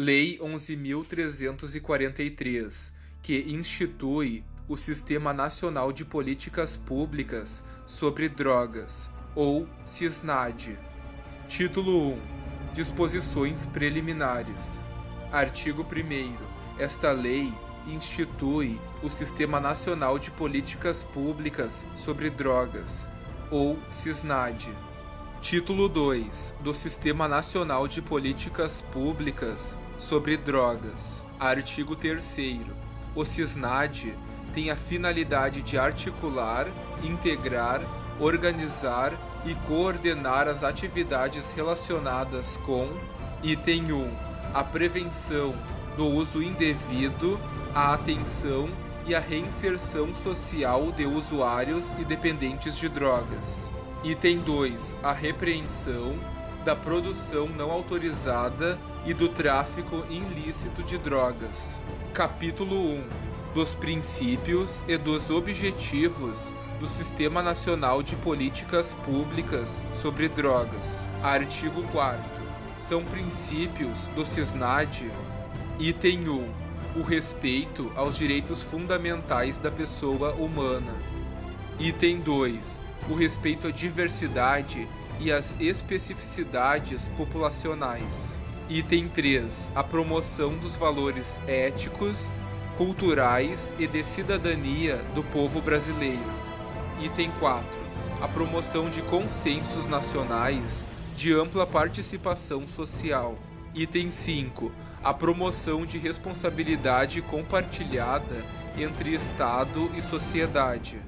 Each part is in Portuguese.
Lei 11.343, que institui o Sistema Nacional de Políticas Públicas sobre Drogas, ou CISNAD. Título 1 Disposições Preliminares. Artigo 1. Esta lei institui o Sistema Nacional de Políticas Públicas sobre Drogas, ou CISNAD. Título 2 do Sistema Nacional de Políticas Públicas sobre Drogas. Artigo 3. O CISNAD tem a finalidade de articular, integrar, organizar e coordenar as atividades relacionadas com item 1, a prevenção do uso indevido, a atenção e a reinserção social de usuários e dependentes de drogas. Item 2, a repreensão da produção não autorizada e do tráfico ilícito de drogas. Capítulo 1 dos princípios e dos objetivos do Sistema Nacional de Políticas Públicas sobre Drogas. Artigo 4 São princípios do CISNAD. Item 1. O respeito aos direitos fundamentais da pessoa humana. Item 2. O respeito à diversidade e às especificidades populacionais. Item 3. A promoção dos valores éticos culturais e de cidadania do povo brasileiro. Item 4. A promoção de consensos nacionais de ampla participação social. Item 5. A promoção de responsabilidade compartilhada entre Estado e sociedade.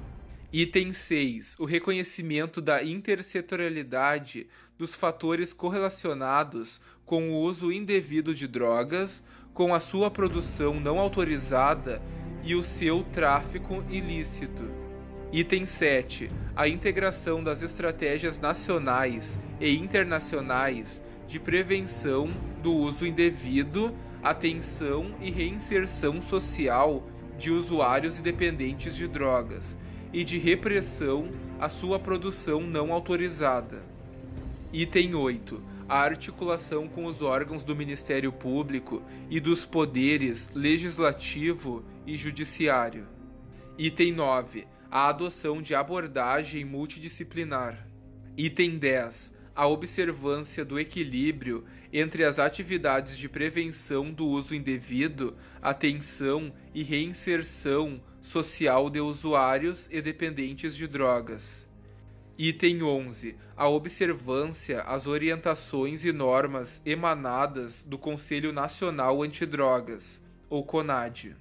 Item 6. O reconhecimento da intersetorialidade dos fatores correlacionados com o uso indevido de drogas, com a sua produção não autorizada e o seu tráfico ilícito. Item 7. A integração das estratégias nacionais e internacionais de prevenção do uso indevido, atenção e reinserção social de usuários e dependentes de drogas e de repressão à sua produção não autorizada. Item 8 a articulação com os órgãos do Ministério Público e dos poderes legislativo e judiciário. Item 9. A adoção de abordagem multidisciplinar. Item 10. A observância do equilíbrio entre as atividades de prevenção do uso indevido, atenção e reinserção social de usuários e dependentes de drogas. Item 11. A observância às orientações e normas emanadas do Conselho Nacional Antidrogas, ou CONAD.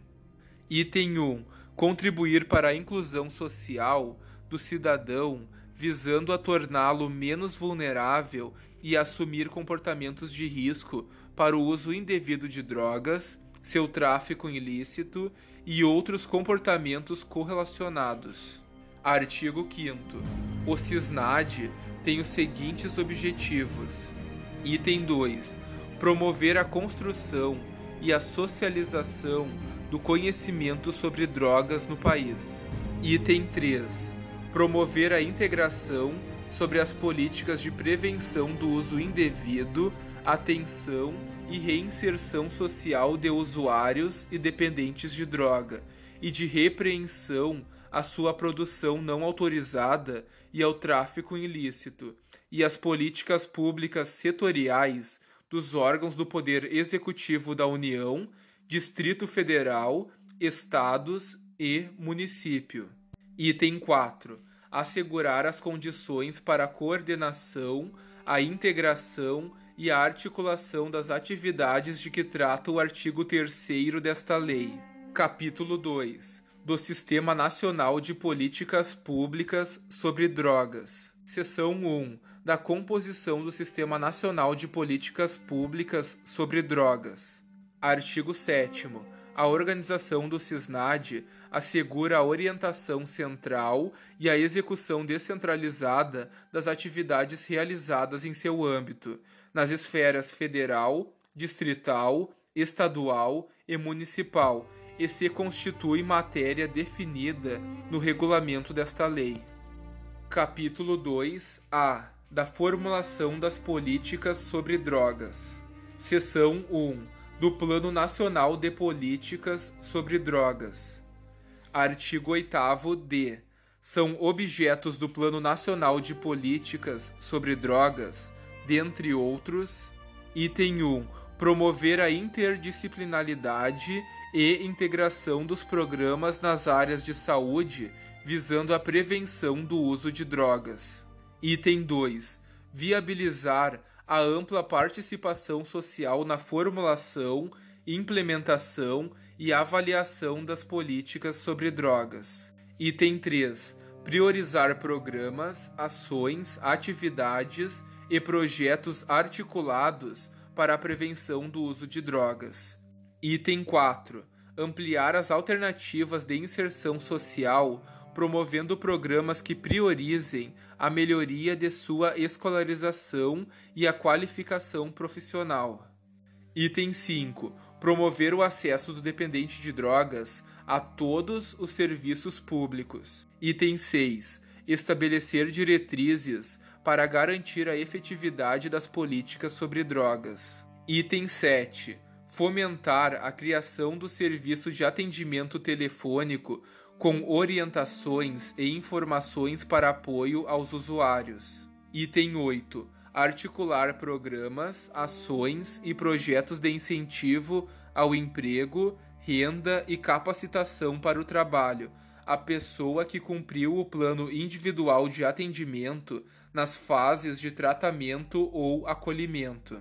Item 1. Contribuir para a inclusão social do cidadão, visando a torná-lo menos vulnerável e assumir comportamentos de risco para o uso indevido de drogas, seu tráfico ilícito e outros comportamentos correlacionados. Artigo 5 o CISNAD tem os seguintes objetivos: Item 2. Promover a construção e a socialização do conhecimento sobre drogas no país. Item 3. Promover a integração sobre as políticas de prevenção do uso indevido, atenção e reinserção social de usuários e dependentes de droga e de repreensão à sua produção não autorizada e ao tráfico ilícito, e as políticas públicas setoriais dos órgãos do Poder Executivo da União, Distrito Federal, Estados e Município. Item 4. Assegurar as condições para a coordenação, a integração e a articulação das atividades de que trata o artigo 3 desta lei. Capítulo 2 do Sistema Nacional de Políticas Públicas sobre Drogas. Seção 1 da composição do Sistema Nacional de Políticas Públicas sobre Drogas. Artigo 7 a organização do CISNAD assegura a orientação central e a execução descentralizada das atividades realizadas em seu âmbito, nas esferas federal, distrital, estadual e municipal e se constitui matéria definida no regulamento desta lei. Capítulo 2 A da formulação das políticas sobre drogas. Seção 1 do Plano Nacional de Políticas sobre Drogas. Artigo 8 d. São objetos do Plano Nacional de Políticas sobre Drogas, dentre outros, item 1. Promover a interdisciplinaridade e integração dos programas nas áreas de saúde visando a prevenção do uso de drogas. Item 2. Viabilizar a ampla participação social na formulação, implementação e avaliação das políticas sobre drogas. Item 3. Priorizar programas, ações, atividades e projetos articulados para a prevenção do uso de drogas. Item 4. Ampliar as alternativas de inserção social promovendo programas que priorizem a melhoria de sua escolarização e a qualificação profissional. Item 5. Promover o acesso do dependente de drogas a todos os serviços públicos. Item 6. Estabelecer diretrizes para garantir a efetividade das políticas sobre drogas. Item 7. Fomentar a criação do serviço de atendimento telefônico com orientações e informações para apoio aos usuários. Item 8. Articular programas, ações e projetos de incentivo ao emprego, renda e capacitação para o trabalho, a pessoa que cumpriu o plano individual de atendimento nas fases de tratamento ou acolhimento.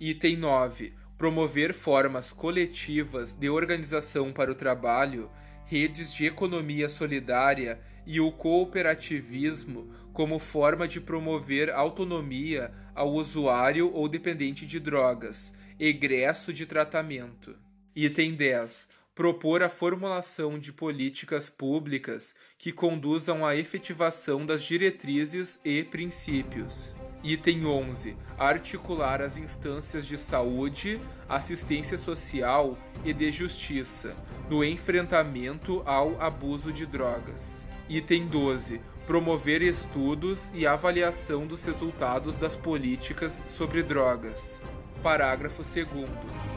Item 9. Promover formas coletivas de organização para o trabalho redes de economia solidária e o cooperativismo como forma de promover autonomia ao usuário ou dependente de drogas, egresso de tratamento. Item 10. Propor a formulação de políticas públicas que conduzam à efetivação das diretrizes e princípios. Item 11. Articular as instâncias de saúde, assistência social e de justiça no enfrentamento ao abuso de drogas. Item 12. Promover estudos e avaliação dos resultados das políticas sobre drogas. Parágrafo 2.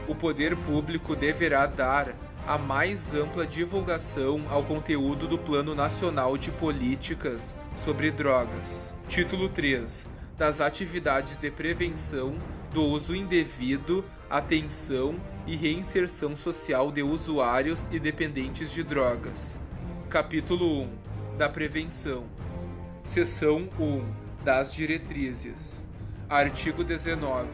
O poder público deverá dar a mais ampla divulgação ao conteúdo do Plano Nacional de Políticas sobre Drogas. Título 3 das atividades de prevenção do uso indevido, atenção e reinserção social de usuários e dependentes de drogas. Capítulo 1 da Prevenção. Seção 1 das Diretrizes. Artigo 19.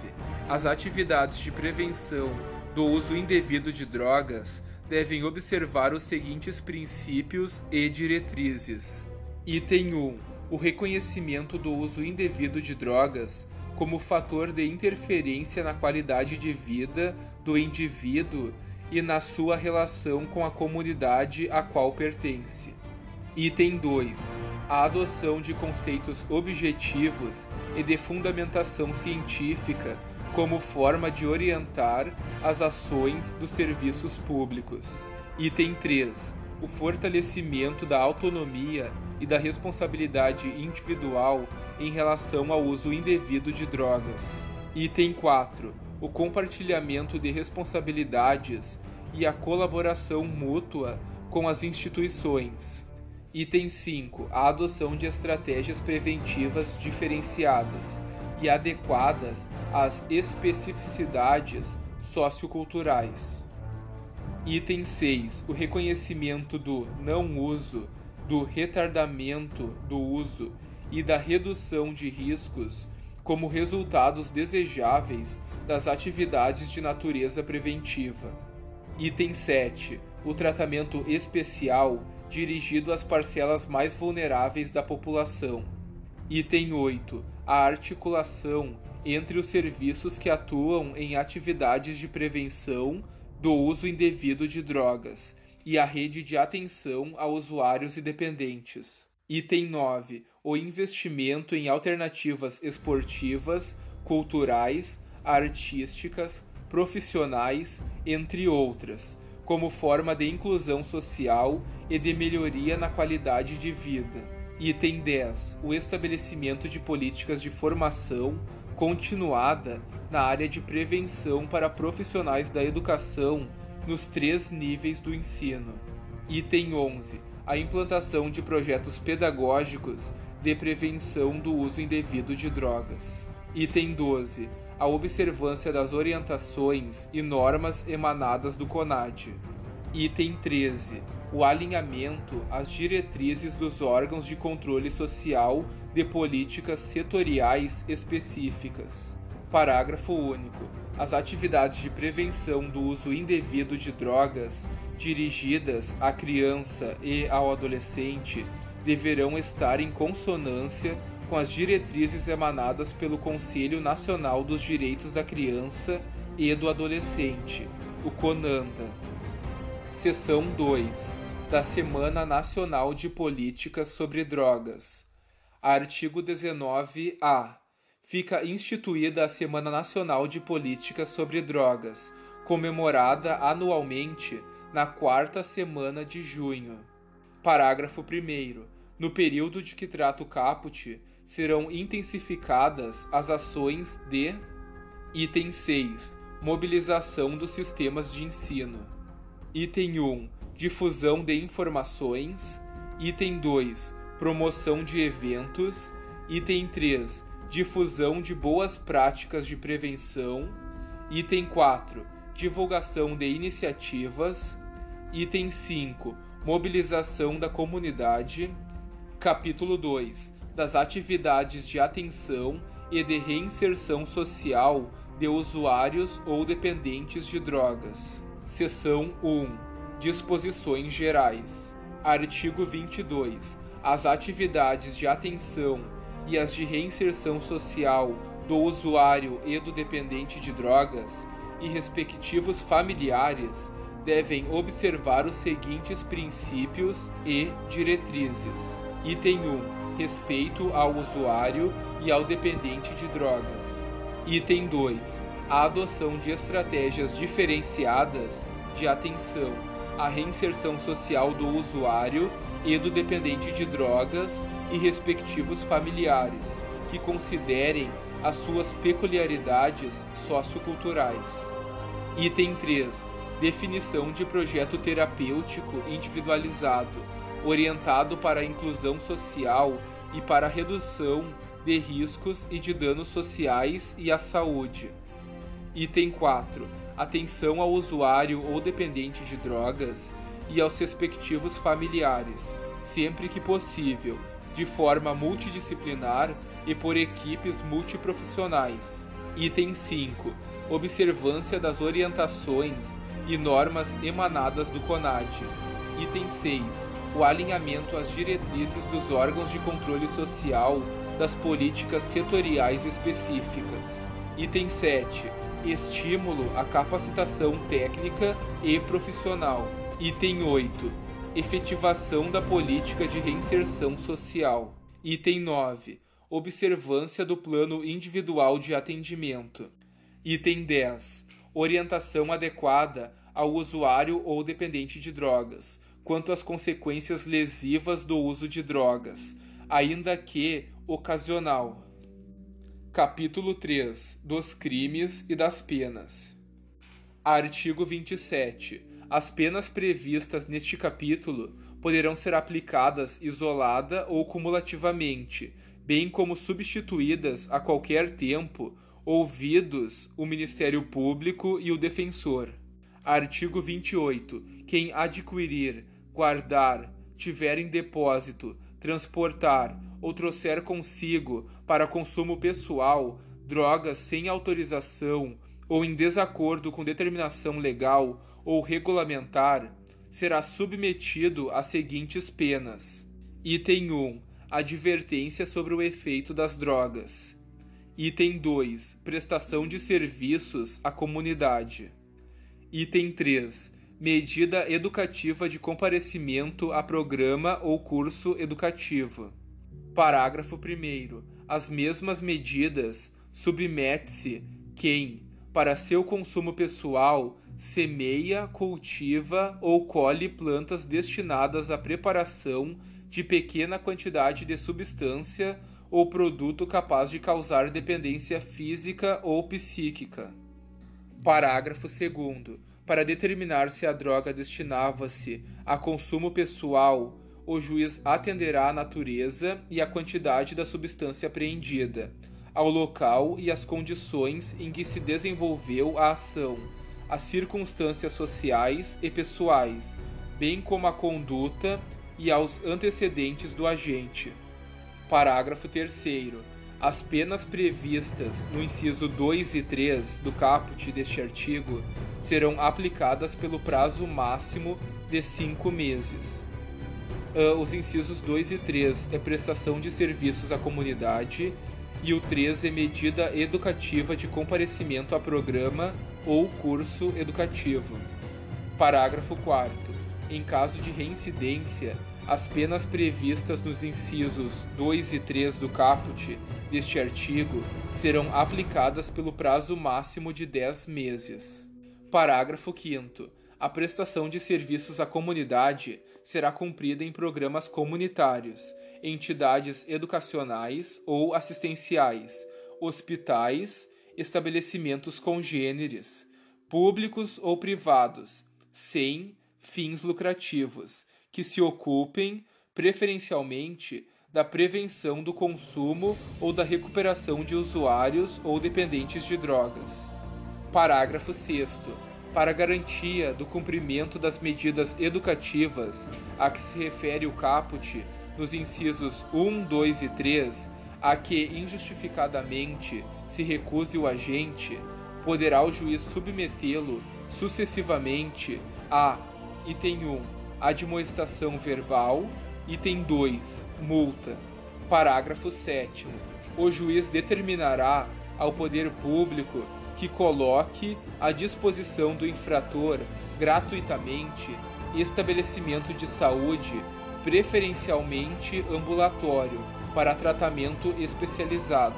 As atividades de prevenção do uso indevido de drogas devem observar os seguintes princípios e diretrizes. Item 1 o reconhecimento do uso indevido de drogas como fator de interferência na qualidade de vida do indivíduo e na sua relação com a comunidade a qual pertence. Item 2. A adoção de conceitos objetivos e de fundamentação científica como forma de orientar as ações dos serviços públicos. Item 3. O fortalecimento da autonomia e da responsabilidade individual em relação ao uso indevido de drogas. Item 4. O compartilhamento de responsabilidades e a colaboração mútua com as instituições. Item 5. A adoção de estratégias preventivas diferenciadas e adequadas às especificidades socioculturais. Item 6. O reconhecimento do não uso do retardamento do uso e da redução de riscos como resultados desejáveis das atividades de natureza preventiva. Item 7. O tratamento especial dirigido às parcelas mais vulneráveis da população. Item 8. A articulação entre os serviços que atuam em atividades de prevenção do uso indevido de drogas e a rede de atenção a usuários e dependentes. Item 9. O investimento em alternativas esportivas, culturais, artísticas, profissionais, entre outras, como forma de inclusão social e de melhoria na qualidade de vida. Item 10. O estabelecimento de políticas de formação, continuada na área de prevenção para profissionais da educação nos três níveis do ensino. Item 11. A implantação de projetos pedagógicos de prevenção do uso indevido de drogas. Item 12. A observância das orientações e normas emanadas do CONAD. Item 13. O alinhamento às diretrizes dos órgãos de controle social de políticas setoriais específicas. Parágrafo único. As atividades de prevenção do uso indevido de drogas dirigidas à criança e ao adolescente deverão estar em consonância com as diretrizes emanadas pelo Conselho Nacional dos Direitos da Criança e do Adolescente, o CONANDA. Seção 2 da Semana Nacional de Políticas sobre Drogas. Artigo 19-A fica instituída a Semana Nacional de Política sobre Drogas, comemorada anualmente na quarta semana de junho. Parágrafo 1. No período de que trata o caput, serão intensificadas as ações de. Item 6. Mobilização dos sistemas de ensino. Item 1. Difusão de informações. Item 2. Promoção de eventos. Item 3 difusão de boas práticas de prevenção. Item 4. Divulgação de iniciativas. Item 5. Mobilização da comunidade. Capítulo 2. Das atividades de atenção e de reinserção social de usuários ou dependentes de drogas. Seção 1. Disposições gerais. Artigo 22. As atividades de atenção e as de reinserção social do usuário e do dependente de drogas e respectivos familiares devem observar os seguintes princípios e diretrizes. Item 1. Respeito ao usuário e ao dependente de drogas. Item 2. A adoção de estratégias diferenciadas de atenção à reinserção social do usuário e do dependente de drogas e respectivos familiares, que considerem as suas peculiaridades socioculturais. Item 3. Definição de projeto terapêutico individualizado, orientado para a inclusão social e para a redução de riscos e de danos sociais e à saúde. Item 4. Atenção ao usuário ou dependente de drogas e aos respectivos familiares, sempre que possível, de forma multidisciplinar e por equipes multiprofissionais. Item 5. Observância das orientações e normas emanadas do CONAD. Item 6. O alinhamento às diretrizes dos órgãos de controle social das políticas setoriais específicas. Item 7. Estímulo à capacitação técnica e profissional. Item 8 efetivação da política de reinserção social. Item 9. Observância do plano individual de atendimento. Item 10. Orientação adequada ao usuário ou dependente de drogas, quanto às consequências lesivas do uso de drogas, ainda que ocasional. Capítulo 3 dos crimes e das penas. Artigo 27 as penas previstas neste capítulo poderão ser aplicadas isolada ou cumulativamente, bem como substituídas a qualquer tempo, ouvidos o Ministério Público e o defensor. Artigo 28. Quem adquirir, guardar, tiver em depósito, transportar ou trouxer consigo para consumo pessoal drogas sem autorização ou em desacordo com determinação legal ou regulamentar, será submetido às seguintes penas: Item 1. Advertência sobre o efeito das drogas. Item 2. Prestação de serviços à comunidade. Item 3. Medida educativa de comparecimento a programa ou curso educativo. Parágrafo 1. As mesmas medidas submete-se quem, para seu consumo pessoal, semeia, cultiva ou colhe plantas destinadas à preparação de pequena quantidade de substância ou produto capaz de causar dependência física ou psíquica. Parágrafo 2. Para determinar se a droga destinava-se a consumo pessoal, o juiz atenderá à natureza e à quantidade da substância apreendida, ao local e às condições em que se desenvolveu a ação, às circunstâncias sociais e pessoais, bem como à conduta e aos antecedentes do agente. Parágrafo 3. As penas previstas no inciso 2 e 3 do caput deste artigo serão aplicadas pelo prazo máximo de cinco meses. Uh, os incisos 2 e 3 é prestação de serviços à comunidade e o 3 é medida educativa de comparecimento a programa ou curso educativo. Parágrafo 4. Em caso de reincidência, as penas previstas nos incisos 2 e 3 do caput deste artigo serão aplicadas pelo prazo máximo de 10 meses. Parágrafo 5. A prestação de serviços à comunidade será cumprida em programas comunitários, entidades educacionais ou assistenciais, hospitais, estabelecimentos congêneres, públicos ou privados, sem fins lucrativos que se ocupem, preferencialmente, da prevenção do consumo ou da recuperação de usuários ou dependentes de drogas. Parágrafo 6. Para garantia do cumprimento das medidas educativas a que se refere o caput nos incisos 1, 2 e 3, a que injustificadamente se recuse o agente, poderá o juiz submetê-lo sucessivamente a item 1 admoestação verbal. Item 2. Multa. Parágrafo 7. O juiz determinará ao poder público que coloque à disposição do infrator gratuitamente estabelecimento de saúde, preferencialmente ambulatório, para tratamento especializado.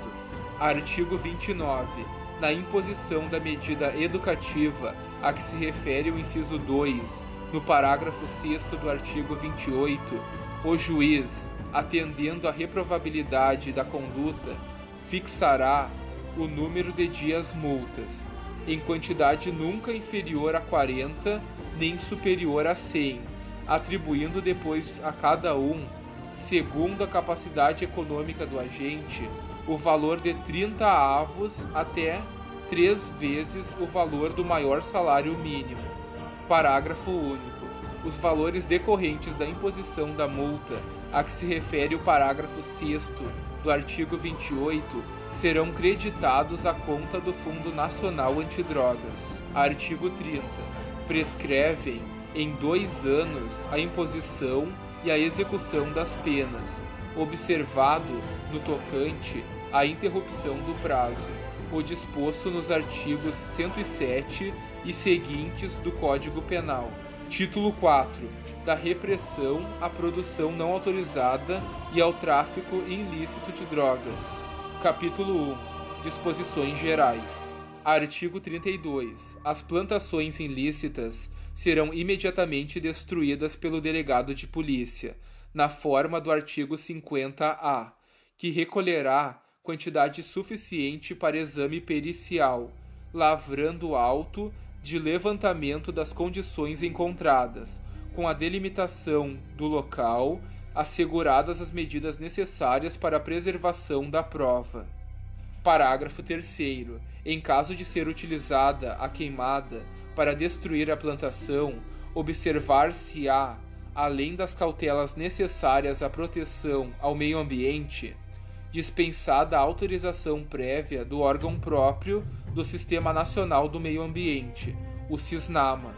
Artigo 29. Na imposição da medida educativa a que se refere o inciso 2 no parágrafo 6 do artigo 28, o juiz, atendendo à reprovabilidade da conduta, fixará o número de dias multas, em quantidade nunca inferior a 40 nem superior a 100, atribuindo depois a cada um, segundo a capacidade econômica do agente, o valor de 30 avos até três vezes o valor do maior salário mínimo Parágrafo único. Os valores decorrentes da imposição da multa a que se refere o parágrafo 6 do artigo 28 serão creditados à conta do Fundo Nacional Antidrogas. Artigo 30. Prescrevem em dois anos a imposição e a execução das penas, observado, no tocante, a interrupção do prazo, o disposto nos artigos 107 e seguintes do Código Penal. Título 4. Da repressão à produção não autorizada e ao tráfico ilícito de drogas. Capítulo 1. Disposições gerais. Artigo 32. As plantações ilícitas serão imediatamente destruídas pelo delegado de polícia, na forma do artigo 50-A, que recolherá quantidade suficiente para exame pericial, lavrando alto de levantamento das condições encontradas, com a delimitação do local, asseguradas as medidas necessárias para a preservação da prova. Parágrafo 3. Em caso de ser utilizada a queimada para destruir a plantação, observar-se-á, além das cautelas necessárias à proteção ao meio ambiente, dispensada a autorização prévia do órgão próprio do Sistema Nacional do Meio Ambiente, o CISNAMA,